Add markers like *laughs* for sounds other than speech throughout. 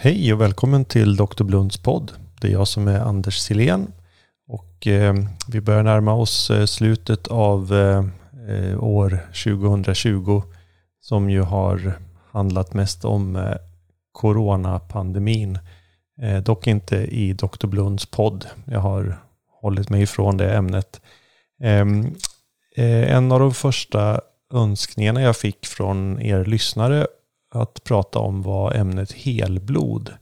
Hej och välkommen till Dr. Blunds podd. Det är jag som är Anders Silén och eh, vi börjar närma oss eh, slutet av eh, eh år 2020 som ju har handlat mest om eh, coronapandemin. Eh, dock inte i Dr. Blunds podd. Jag har hållit mig ifrån det ämnet. Ehm, eh, en av de första önskningarna jag fick från er lyssnare att prata om var ämnet helblod.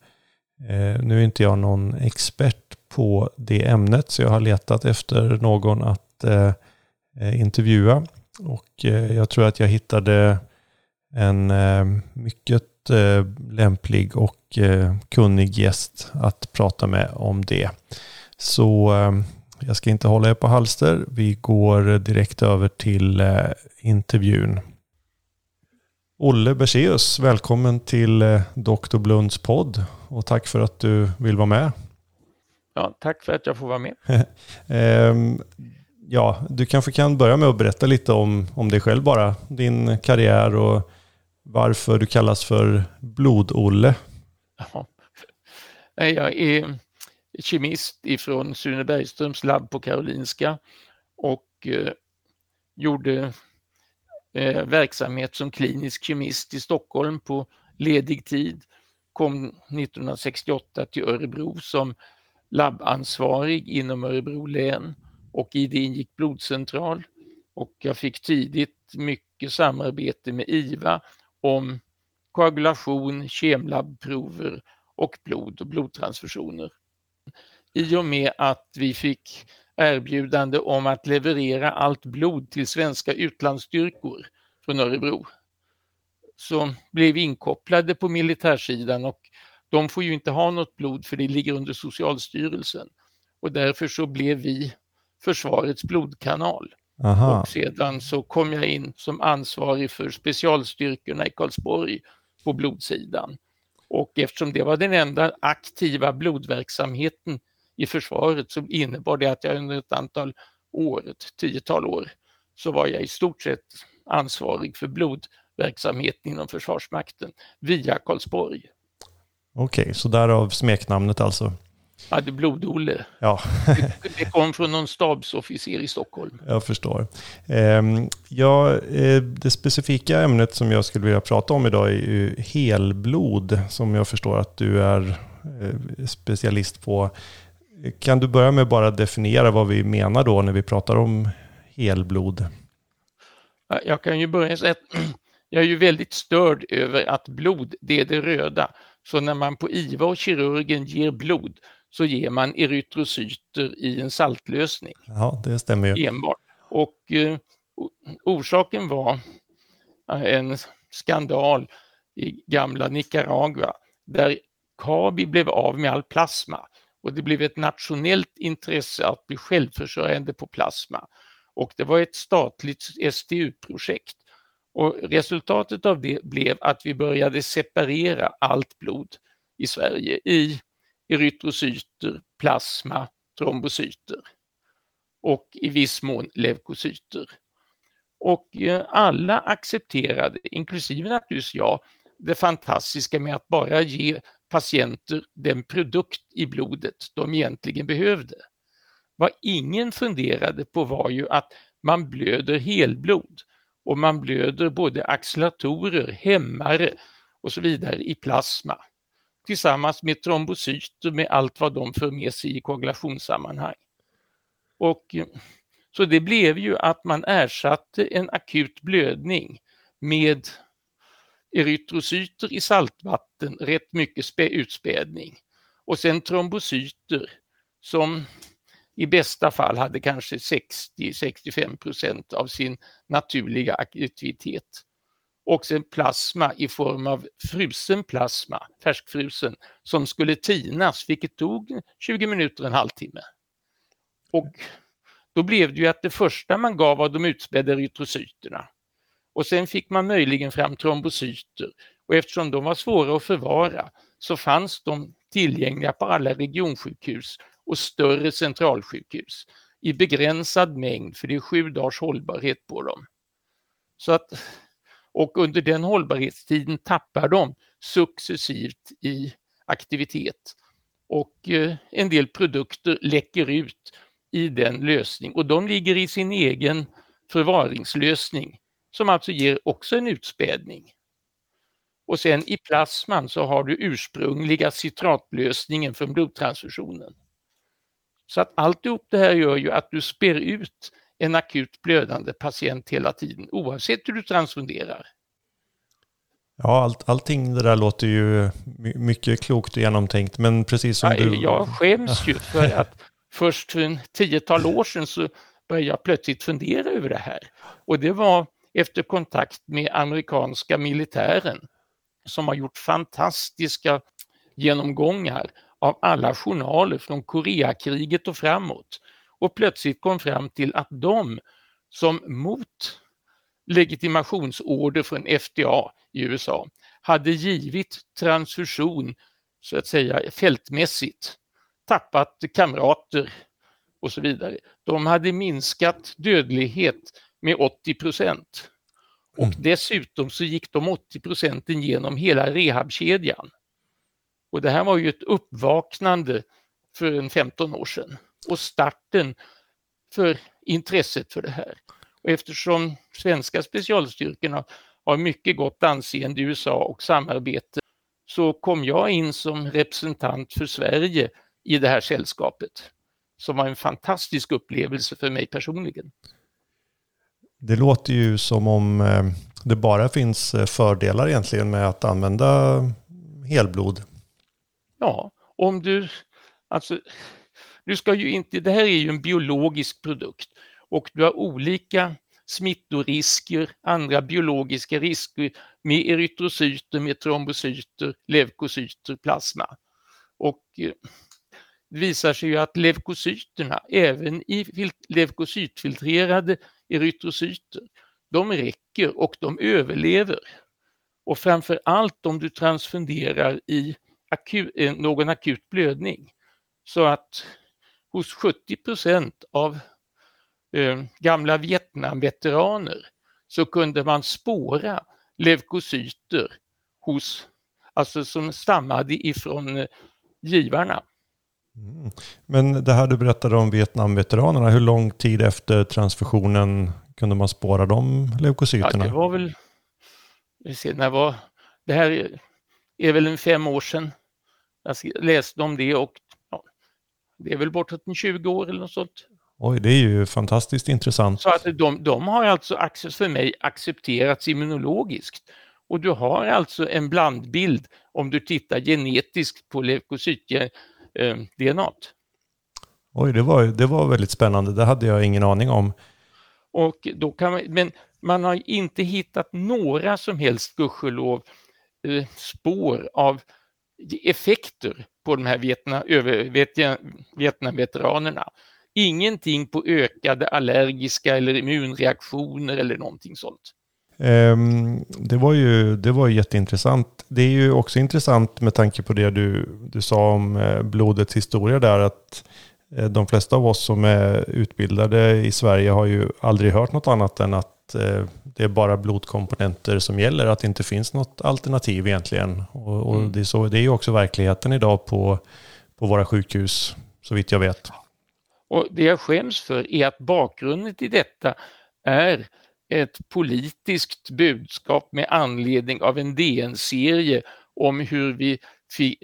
Eh, nu är inte jag någon expert på det ämnet så jag har letat efter någon att eh, eh, intervjua. Och jag tror att jag hittade en mycket lämplig och kunnig gäst att prata med om det. Så jag ska inte hålla er på halster. Vi går direkt över till intervjun. Olle Berseus, välkommen till eh, Dr. Blunds podd och tack för att du vill vara med. Ja, tack för att jag får vara med. *laughs* Ehm, ja, du kanske kan börja med att berätta lite om, om dig själv bara, din karriär och varför du kallas för Blod-Olle. Ja. Jag är kemist ifrån Sune Bergströms labb på Karolinska och eh, gjorde eh, verksamhet som klinisk kemist i Stockholm på ledig tid. Kom 1968 till Örebro som labbansvarig inom Örebro län och i det ingick blodcentral. Och jag fick tidigt mycket samarbete med IVA om koagulation, kemlabbprover och blod och blodtransfusioner. I och med att vi fick erbjudande om att leverera allt blod till svenska utlandsstyrkor från Örebro. Så blev vi inkopplade på militärsidan och de får ju inte ha något blod för det ligger under Socialstyrelsen. Och därför så blev vi försvarets blodkanal. Aha. Och sedan så kom jag in som ansvarig för specialstyrkorna i Karlsborg på blodsidan. Och eftersom det var den enda aktiva blodverksamheten i försvaret så innebar det att jag under ett antal år, ett tiotal år, så var jag i stort sett ansvarig för blodverksamheten inom Försvarsmakten via Karlsborg. Okej, okay, så därav smeknamnet alltså? Ja, det Blod-Olle. Ja. det, det kom från någon stabsofficer i Stockholm. Jag förstår. Ehm, ja, eh, det specifika ämnet som jag skulle vilja prata om idag är ju helblod, som jag förstår att du är eh, specialist på. Kan du börja med bara definiera vad vi menar då när vi pratar om helblod? Jag kan ju börja säga att *clears throat* jag är ju väldigt störd över att blod, det är det röda. Så när man på IVA och kirurgen ger blod så ger man erytrocyter i en saltlösning. Ja, det stämmer ju. Enbart. Och eh, orsaken var en skandal i gamla Nicaragua där Kabi blev av med all plasma och det blev ett nationellt intresse att bli självförsörjande på plasma. Och det var ett statligt STU-projekt. Och resultatet av det blev att vi började separera allt blod i Sverige i erytrocyter, plasma, trombocyter och i viss mån leukocyter. Och eh, alla accepterade, inklusive naturligtvis jag, det fantastiska med att bara ge patienter den produkt i blodet de egentligen behövde. Vad ingen funderade på var ju att man blöder helblod och man blöder både acceleratorer, hämmare och så vidare i plasma tillsammans med trombocyter med allt vad de för med sig i koagulationssammanhang. Och, så det blev ju att man ersatte en akut blödning med erytrocyter i saltvatten, rätt mycket utspädning och sen trombocyter som i bästa fall hade kanske 60-65 procent av sin naturliga aktivitet. Och sen plasma i form av frusen plasma, färskfrusen, som skulle tinas, vilket tog 20 minuter, en halvtimme. Och då blev det ju att det första man gav var de utspädda erytrocyterna. Och sen fick man möjligen fram trombocyter och eftersom de var svåra att förvara så fanns de tillgängliga på alla regionsjukhus och större centralsjukhus i begränsad mängd, för det är sju dagars hållbarhet på dem. Så att, och under den hållbarhetstiden tappar de successivt i aktivitet. Och eh, en del produkter läcker ut i den lösning och de ligger i sin egen förvaringslösning som alltså ger också en utspädning. Och sen i plasman så har du ursprungliga citratlösningen från blodtransfusionen. Så att alltihop det här gör ju att du spär ut en akut blödande patient hela tiden oavsett hur du transfunderar. Ja, allt, allting det där låter ju mycket klokt och genomtänkt, men precis som ja, du... Jag skäms ju för att först för en tiotal år sedan så började jag plötsligt fundera över det här. Och det var efter kontakt med amerikanska militären som har gjort fantastiska genomgångar av alla journaler från Koreakriget och framåt och plötsligt kom fram till att de som mot legitimationsorder från FDA i USA hade givit transfusion så att säga fältmässigt, tappat kamrater och så vidare. De hade minskat dödlighet med 80 procent. Och mm. dessutom så gick de 80 procenten genom hela rehabkedjan. Och det här var ju ett uppvaknande för en 15 år sedan och starten för intresset för det här. Och eftersom svenska specialstyrkorna har mycket gott anseende i USA och samarbete så kom jag in som representant för Sverige i det här sällskapet som var en fantastisk upplevelse för mig personligen. Det låter ju som om eh, det bara finns eh, fördelar egentligen med att använda helblod. Ja, om du, alltså, du ska ju inte, det här är ju en biologisk produkt och du har olika smittorisker, andra biologiska risker med erytrocyter, med trombocyter, leukocyter, plasma. Och eh, det visar sig ju att leukocyterna, även i leukocytfiltrerade erytrocyter, de räcker och de överlever. Och framför allt om du transfunderar i akut, eh, någon akut blödning. Så att hos 70 procent av eh, gamla Vietnamveteraner så kunde man spåra leukocyter hos, alltså som stammade ifrån eh, givarna. Mm. Men det här du berättade om Vietnamveteranerna, hur lång tid efter transfusionen kunde man spåra de leukocyterna? Ja, det var väl, se, när var, det här är, väl en fem år sedan. Jag läste om det och ja, det är väl bortåt 20 år eller något sånt. Oj, det är ju fantastiskt intressant. Så att de, de har alltså för mig accepterats immunologiskt. Och du har alltså en blandbild om du tittar genetiskt på leukocyt eh, DNA. Oj, det var, det var väldigt spännande. Det hade jag ingen aning om. Och då kan man, men man har inte hittat några som helst, gudskelov, eh, spår av effekter på de här Vietnam, Vietnamveteranerna. Ingenting på ökade allergiska eller immunreaktioner eller någonting sånt. Um, det, var ju, det var jätteintressant. Det är ju också intressant med tanke på det du, du sa om eh, blodets historia där. Att eh, de flesta av oss som är utbildade i Sverige har ju aldrig hört något annat än att eh, det är bara blodkomponenter som gäller. Att det inte finns något alternativ egentligen. Och, och mm. det, är så, det är ju också verkligheten idag på, på våra sjukhus, så vitt jag vet. Och Det jag skäms för är att bakgrunden till detta är ett politiskt budskap med anledning av en DN-serie om hur vi fick,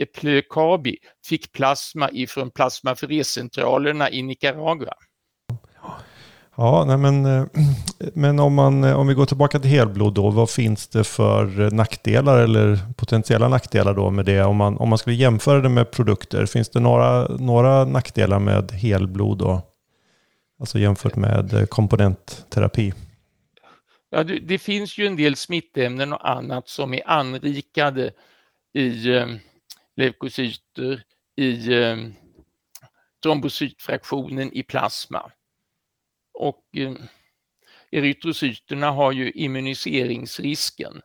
Kabi fick plasma ifrån plasmaferescentralerna i Nicaragua. Ja, nej men, eh, *clears throat* men om, man, eh, om vi går tillbaka till helblod då, vad finns det för eh, nackdelar eller potentiella nackdelar då med det? Om man, om man skulle jämföra det med produkter, finns det några, några nackdelar med helblod då? Alltså jämfört med komponentterapi? Ja, det, finns ju en del smittämnen och annat som är anrikade i eh, leukocyter, i eh, trombocytfraktionen i plasma. Och eh, erytrocyterna har ju immuniseringsrisken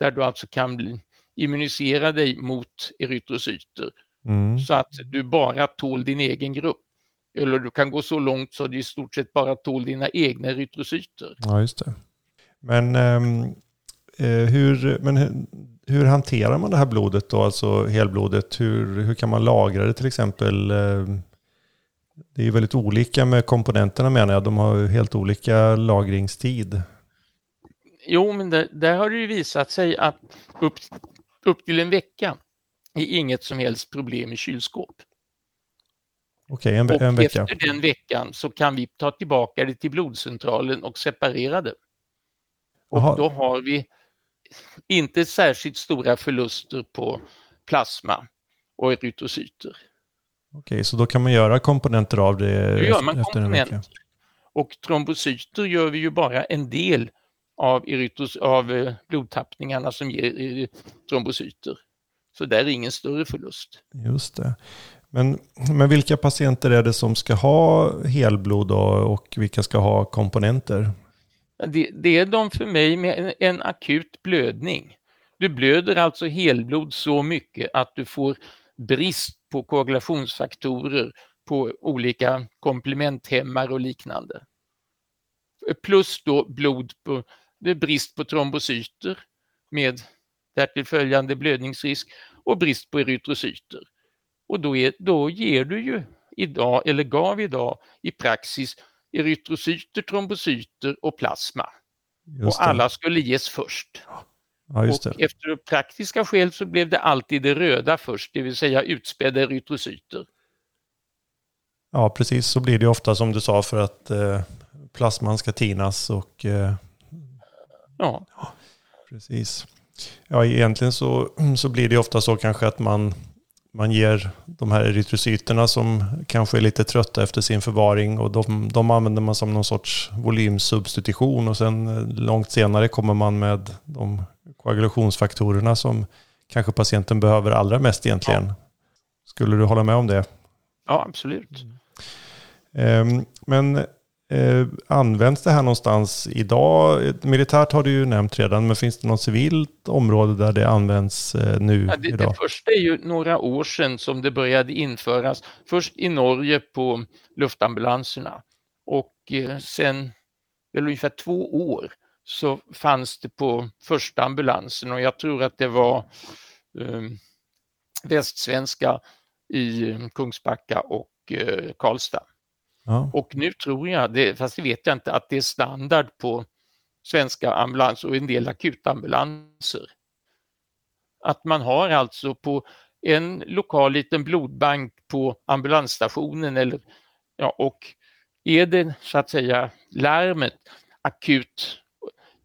där du alltså kan bli, immunisera dig mot erytrocyter mm. så att du bara tål din egen grupp. Eller du kan gå så långt så att du i stort sett bara tål dina egna erytrocyter. Ja, just det. Men, ehm, eh, hur, men hur hanterar man det här blodet då, alltså helblodet? Hur, hur kan man lagra det till exempel? Eh, det är ju väldigt olika med komponenterna menar jag. De har ju helt olika lagringstid. Jo, men det, där har det ju visat sig att upp, upp till en vecka är inget som helst problem i kylskåp. Okej, en, en vecka. efter den veckan så kan vi ta tillbaka det till blodcentralen och separera det. Och Aha. då har vi inte särskilt stora förluster på plasma och erytrocyter. Okej, så då kan man göra komponenter av det då gör man efter komponenter. en vecka? Och trombocyter gör vi ju bara en del av, erytros, av eh, blodtappningarna som ger eh, trombocyter. Så där är ingen större förlust. Just det. Men, men vilka patienter är det som ska ha helblod och vilka ska ha komponenter? Det, det är de för mig med en, en akut blödning. Du blöder alltså helblod så mycket att du får brist på koagulationsfaktorer på olika komplementhämmare och liknande. Plus då blod på, det är brist på trombocyter med därtill följande blödningsrisk och brist på erytrocyter. Och då, är, då ger du ju idag, eller gav idag i praxis erytrocyter, trombocyter och plasma. Och alla skulle ges först. Ja, och efter praktiska skäl så blev det alltid det röda först, det vill säga utspädda erytrocyter. Ja, precis så blir det ofta som du sa för att eh, plasman ska tinas och... Eh, ja. ja. Precis. Ja, egentligen så, så blir det ofta så kanske att man man ger de här erytrocyterna som kanske är lite trötta efter sin förvaring och de, de använder man som någon sorts volymsubstitution och sen eh, långt senare kommer man med de koagulationsfaktorerna som kanske patienten behöver allra mest egentligen. Ja. Skulle du hålla med om det? Ja, absolut. Mm. Men Eh, används det här någonstans idag? Militärt har du ju nämnt redan, men finns det något civilt område där det används eh, nu ja, det, idag? Det första är ju några år sedan som det började införas. Först i Norge på luftambulanserna och eh, sen väl ungefär två år så fanns det på första ambulansen och jag tror att det var eh, västsvenska i Kungsbacka och eh, Karlstad. Ja. Och nu tror jag, det, fast det vet jag inte, att det är standard på svenska ambulans och en del akutambulanser. Att man har alltså på en lokal liten blodbank på ambulansstationen eller ja, och är det så att säga larmet akut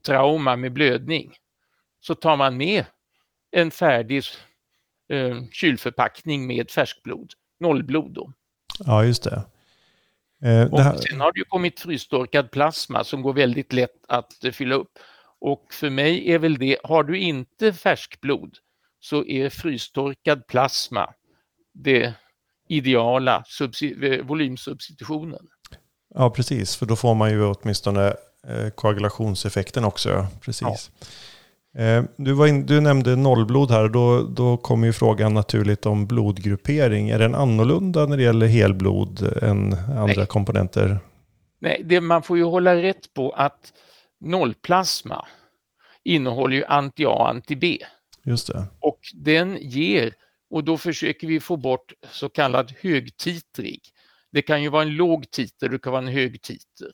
trauma med blödning så tar man med en färdig eh, kylförpackning med färskblod, nollblod då. Ja, just det. Eh, och här... Sen har det ju kommit frystorkad plasma som går väldigt lätt att eh, fylla upp. Och för mig är väl det, har du inte färskblod så är frystorkad plasma det ideala eh, volymsubstitutionen. Ja, precis, för då får man ju åtminstone eh, koagulationseffekten också. Precis. Ja. Eh, du, in, du nämnde nollblod här, då, då kommer ju frågan naturligt om blodgruppering. Är den annorlunda när det gäller helblod än andra Nej. komponenter? Nej, det, man får ju hålla rätt på att nollplasma innehåller ju anti-A och anti-B. Just det. Och den ger, och då försöker vi få bort så kallad högtitrig. Det kan ju vara en låg titer, det kan vara en hög titer.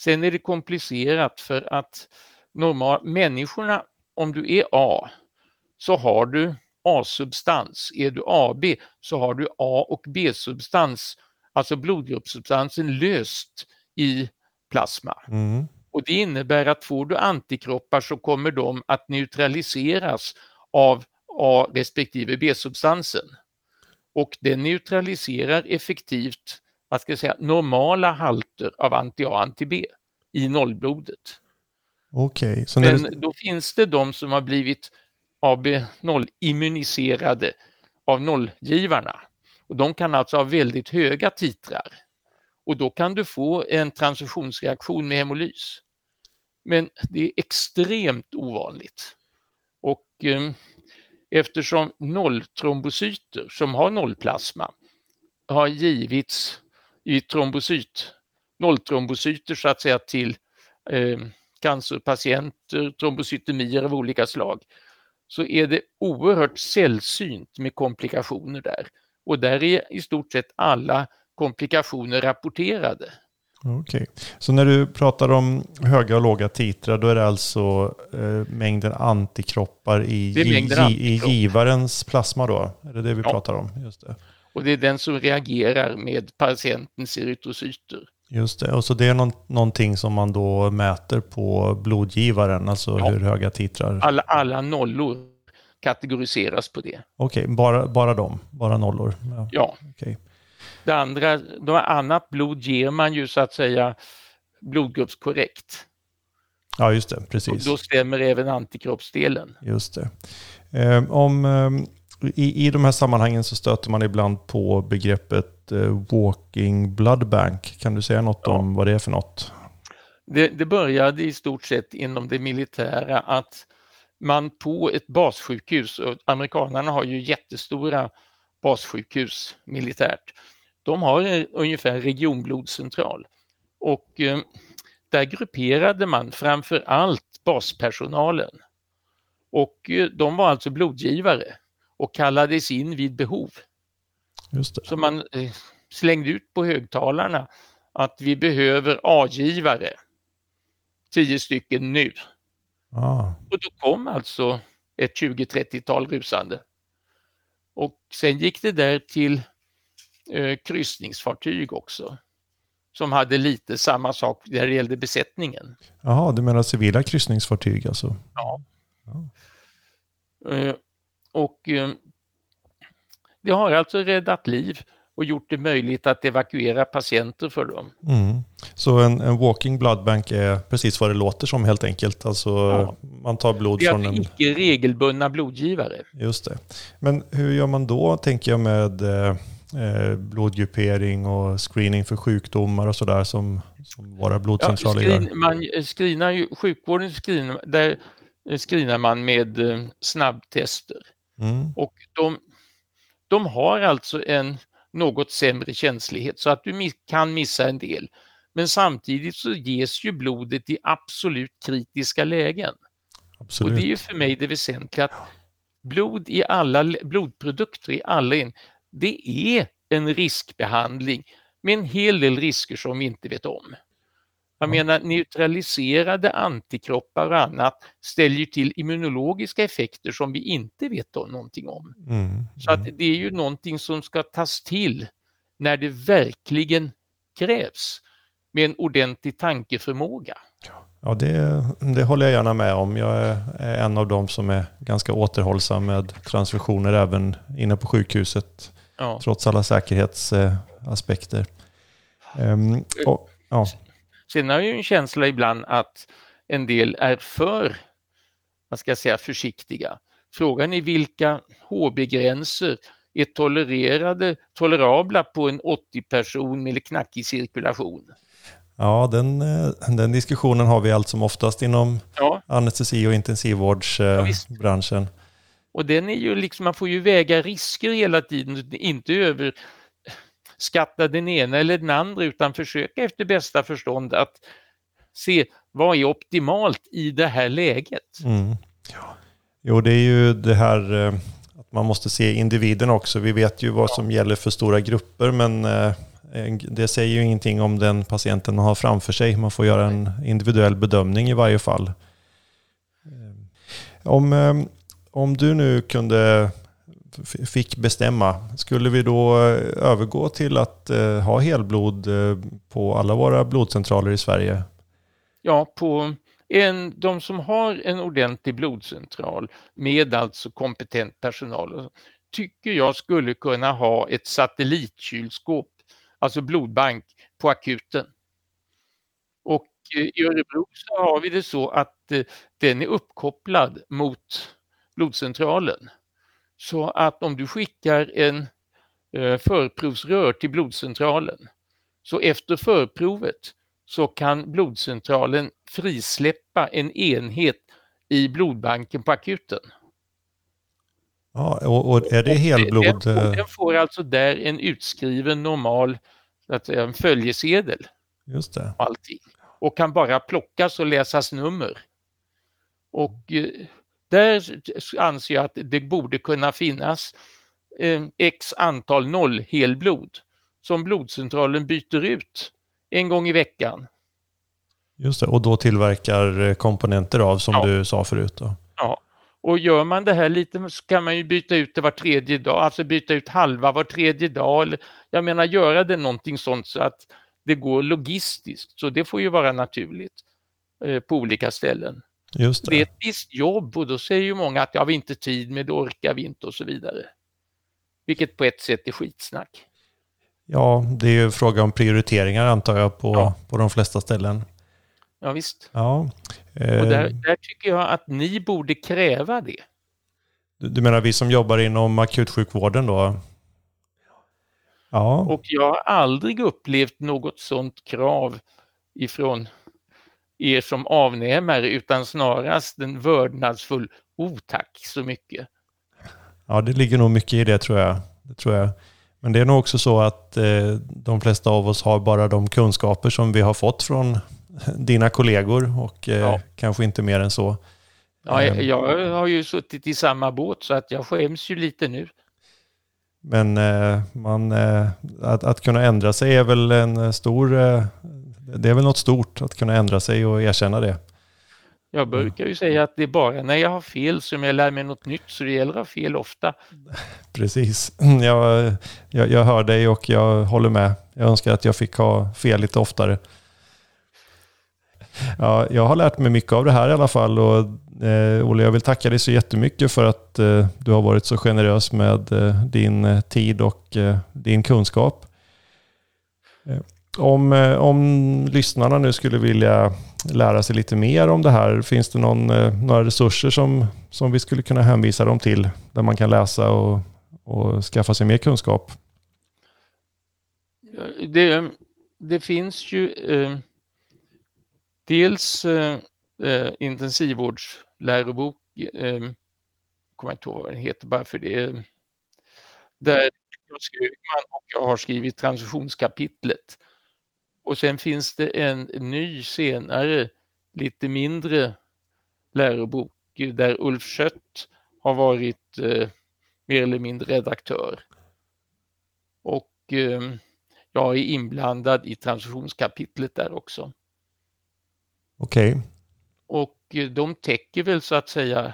Sen är det komplicerat för att normal, människorna om du är A så har du A-substans. Är du AB så har du A och B-substans, alltså blodgruppssubstansen löst i plasma. Mm. Och Det innebär att får du antikroppar så kommer de att neutraliseras av A respektive B-substansen. Och den neutraliserar effektivt vad ska jag säga, normala halter av anti-A och anti-B i nollblodet. Okay, Men det... då finns det de som har blivit AB0 immuniserade av nollgivarna. Och de kan alltså ha väldigt höga titrar. Och då kan du få en transfusionsreaktion med hemolys. Men det är extremt ovanligt. Och eh, eftersom nolltrombocyter som har nollplasma har givits i trombocyt, nolltrombocyter så att säga till eh, cancerpatienter, trombocytemier av olika slag, så är det oerhört sällsynt med komplikationer där. Och där är i stort sett alla komplikationer rapporterade. Okej, okay. så när du pratar om höga och låga titrar då är det alltså eh, mängden antikroppar i, mängden antikroppar. i givarens plasma då? Är det det vi ja. pratar om? Just det. Och det är den som reagerar med patientens erytrocyter. Just det, och så det är någon, någonting som man då mäter på blodgivaren, alltså ja. hur höga titrar? Alla, alla nollor kategoriseras på det. Okej, okay, bara, bara de, bara nollor? Ja. ja. Okay. Det andra, då annat blod ger man ju så att säga blodgruppskorrekt. Ja, just det, precis. Och då stämmer även antikroppsdelen. Just det. Eh, om, eh, i, I de här sammanhangen så stöter man ibland på begreppet walking blood bank. Kan du säga något ja. om vad det är för något? Det, det började i stort sett inom det militära att man på ett bassjukhus, och amerikanerna har ju jättestora bassjukhus militärt, de har ungefär regionblodcentral och eh, där grupperade man framför allt baspersonalen. Och eh, de var alltså blodgivare och kallades in vid behov. Så man eh, slängde ut på högtalarna att vi behöver A-givare, tio stycken nu. Ah. Och då kom alltså ett 20-30-tal rusande. Och sen gick det där till eh, kryssningsfartyg också som hade lite samma sak när det gällde besättningen. Jaha, du menar civila kryssningsfartyg alltså? Ja. ja. Eh, och eh, det har alltså räddat liv och gjort det möjligt att evakuera patienter för dem. Mm. Så en, en walking blood bank är precis vad det låter som helt enkelt? Alltså ja. man tar blod det är från en... icke regelbundna blodgivare. Just det. Men hur gör man då, tänker jag, med eh, eh, blodgruppering och screening för sjukdomar och sådär som, som våra blodcentraler ja, screen, gör? Man screenar ju, sjukvården screenar, där screenar man med eh, snabbtester. Mm. Och de, de har alltså en något sämre känslighet så att du kan missa en del. Men samtidigt så ges ju blodet i absolut kritiska lägen. Absolut. Och det är ju för mig det väsentliga att blod i alla blodprodukter i alla in, det är en riskbehandling med en hel del risker som vi inte vet om. Jag menar neutraliserade antikroppar och annat ställer ju till immunologiska effekter som vi inte vet någonting om. Mm, mm. Så att det är ju någonting som ska tas till när det verkligen krävs med en ordentlig tankeförmåga. Ja, det, det håller jag gärna med om. Jag är en av dem som är ganska återhållsam med transfusioner även inne på sjukhuset. Ja. Trots alla säkerhetsaspekter. Um, och, ja. Sen har jag ju en känsla ibland att en del är för, vad ska jag säga, försiktiga. Frågan är vilka HB-gränser är tolererade, tolerabla på en 80-person med knackig cirkulation. Ja, den, eh, den diskussionen har vi allt som oftast inom ja. anestesi och intensivvårdsbranschen. Ja, och den är ju liksom, man får ju väga risker hela tiden, inte skatta den ena eller den andra utan försöka efter bästa förstånd att se vad är optimalt i det här läget. Mm. Ja. Jo, det är ju det här eh, att man måste se individen också. Vi vet ju vad som gäller för stora grupper men eh, det säger ju ingenting om den patienten man har framför sig. Man får göra en individuell bedömning i varje fall. Eh, om, om du nu kunde fick bestämma, skulle vi då eh, övergå till att eh, ha helblod eh, på alla våra blodcentraler i Sverige? Ja, på en, de som har en ordentlig blodcentral med alltså kompetent personal tycker jag skulle kunna ha ett satellitkylskåp, alltså blodbank på akuten. Och i Örebro så har vi det så att den är uppkopplad mot blodcentralen. Så att om du skickar en eh, förprovsrör till blodcentralen så efter förprovet så kan blodcentralen frisläppa en enhet i blodbanken på akuten. Ja, och, och är det helblod? Den, den, den, får alltså där en utskriven normal att säga, en följesedel. Just det. Allting. Och kan bara plockas och läsas nummer. Och eh, där anser jag att det borde kunna finnas eh, x antal noll helblod som blodcentralen byter ut en gång i veckan. Just det, och då tillverkar eh, komponenter av som ja. du sa förut. Då. Ja, och gör man det här lite så kan man ju byta ut det var tredje dag, alltså byta ut halva var tredje dag. Jag menar göra det någonting sånt så att det går logistiskt, så det får ju vara naturligt eh, på olika ställen. Just det. det är ett visst jobb och då säger ju många att ja, vi inte tid med det, orkar vi inte och så vidare. Vilket på ett sätt är skitsnack. Ja, det är ju fråga om prioriteringar antar jag på, ja. på de flesta ställen. Ja, visst. Ja. Eh, och där, där, tycker jag att ni borde kräva det. Du, menar vi som jobbar inom akutsjukvården då? Ja. Och jag har aldrig upplevt något sådant krav ifrån er som avnämare utan snarast en vördnadsfull oh tack så mycket. Ja, det ligger nog mycket i det tror jag. Det tror jag. Men det är nog också så att eh, de flesta av oss har bara de kunskaper som vi har fått från *laughs* dina kollegor och eh, ja. kanske inte mer än så. Ja, jag, ehm. jag har ju suttit i samma båt så att jag skäms ju lite nu. Men eh, man, eh, att, att kunna ändra sig är väl en stor, eh, det är väl något stort att kunna ändra sig och erkänna det. Jag brukar ju säga att det är bara när jag har fel som jag lär mig något nytt, så det gäller att ha fel ofta. *laughs* Precis, jag, jag, jag hör dig och jag håller med. Jag önskar att jag fick ha fel lite oftare. Ja, jag har lärt mig mycket av det här i alla fall och eh, Olle, jag vill tacka dig så jättemycket för att eh, du har varit så generös med eh, din eh, tid och eh, din kunskap. Om, eh, om lyssnarna nu skulle vilja lära sig lite mer om det här, finns det någon, eh, några resurser som, som vi skulle kunna hänvisa dem till där man kan läsa och, och skaffa sig mer kunskap? Det, det finns ju eh, Dels eh, intensivvårdslärobok, eh, kommer inte ihåg vad den heter bara för det, där jag Högman och jag har skrivit transitionskapitlet. Och sen finns det en ny senare, lite mindre lärobok där Ulf Schött har varit eh, mer eller mindre redaktör. Och eh, jag är inblandad i transfusionskapitlet där också. Okej. Okay. Och eh, de täcker väl så att säga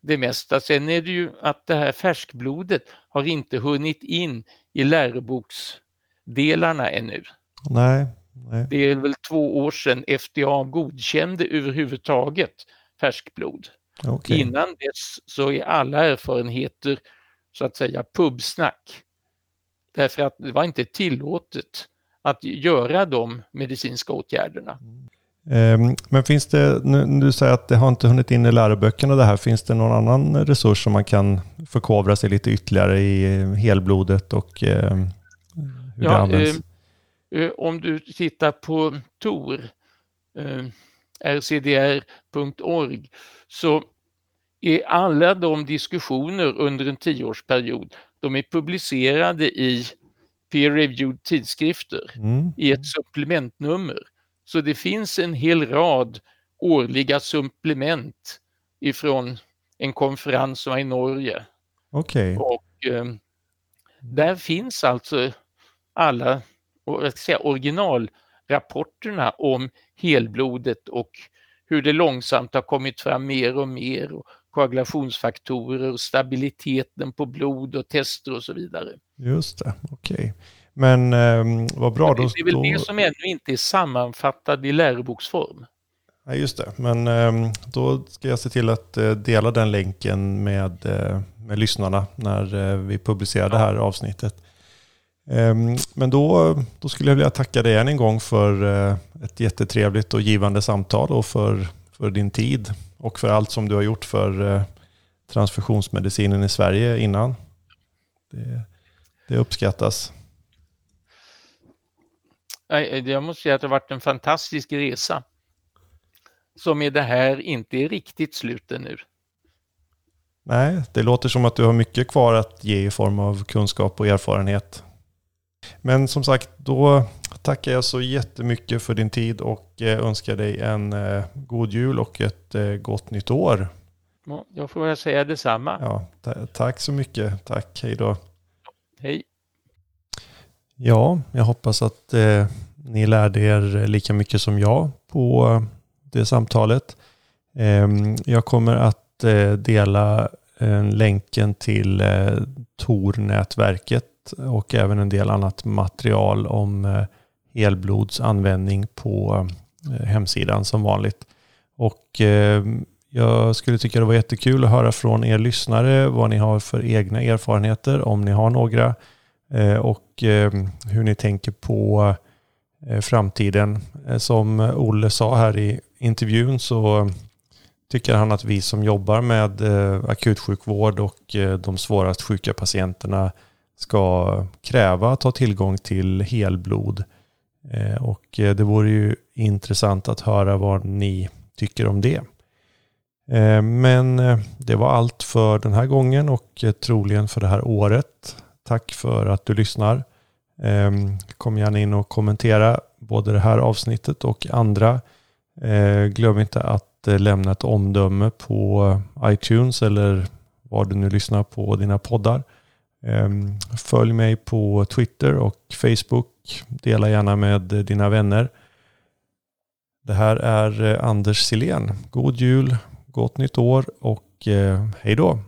det mesta. Sen är det ju att det här färskblodet har inte hunnit in i läroboksdelarna ännu. Nej, nej. Det är väl två år sedan FDA godkände överhuvudtaget färskblod. Okay. Innan dess så är alla erfarenheter så att säga pubsnack. Därför att det var inte tillåtet att göra de medicinska åtgärderna. Ehm, men finns det, nu, du säger att det har inte hunnit in i läroböckerna det här, finns det någon annan resurs som man kan förkovra sig lite ytterligare i helblodet och eh, hur ja, det används? Eh, om du tittar på TOR, eh, rcdr.org, så är alla de diskussioner under en tioårsperiod, de är publicerade i peer-reviewed tidskrifter mm. i ett supplementnummer. Så det finns en hel rad årliga supplement ifrån en konferens som var i Norge. Okej. Okay. Och eh, där finns alltså alla jag säga, originalrapporterna om helblodet och hur det långsamt har kommit fram mer och mer och koagulationsfaktorer och stabiliteten på blod och tester och så vidare. Just det, okej. Okay. Men eh, vad bra. Då, det är väl då... det som ännu inte är sammanfattat i läroboksform. Ja, just det. Men eh, då ska jag se till att eh, dela den länken med, eh, med lyssnarna när eh, vi publicerar det här avsnittet. Ehm, men då, då skulle jag vilja tacka dig än en gång för eh, ett jättetrevligt och givande samtal och för, för din tid och för allt som du har gjort för transfusionsmedicinen i Sverige innan. Det, det uppskattas. Jag måste säga att det har varit en fantastisk resa. Som med det här inte är riktigt slut nu. Nej, det låter som att du har mycket kvar att ge i form av kunskap och erfarenhet. Men som sagt, då tackar jag så jättemycket för din tid och eh, önskar dig en eh, god jul och ett eh, gott nytt år. Jag får väl säga detsamma. Ja, tack så mycket. Tack, hej då. Hej. Ja, jag hoppas att eh, ni lärde er lika mycket som jag på det samtalet. Eh, jag kommer att eh, dela länken till Tor-nätverket och även en del annat material om eh, helblodsanvändning på eh, hemsidan som vanligt. Och eh, jag skulle tycka det var jättekul att höra från er lyssnare vad ni har för egna erfarenheter, om ni har några, och hur ni tänker på framtiden. Som Olle sa här i intervjun så tycker han att vi som jobbar med akutsjukvård och de svårast sjuka patienterna ska kräva att ha tillgång till helblod. Eh, och eh, det vore ju intressant att höra vad ni tycker om det. Eh, men det var allt för den här gången och troligen för det här året. Tack för att du lyssnar. Kom gärna in och kommentera både det här avsnittet och andra. Glöm inte att lämna ett omdöme på iTunes eller var du nu lyssnar på dina poddar. Ehm, följ mig på Twitter och Facebook. Dela gärna med dina vänner. Det här är eh, Anders Silén. God jul, gott nytt år och eh, hej då!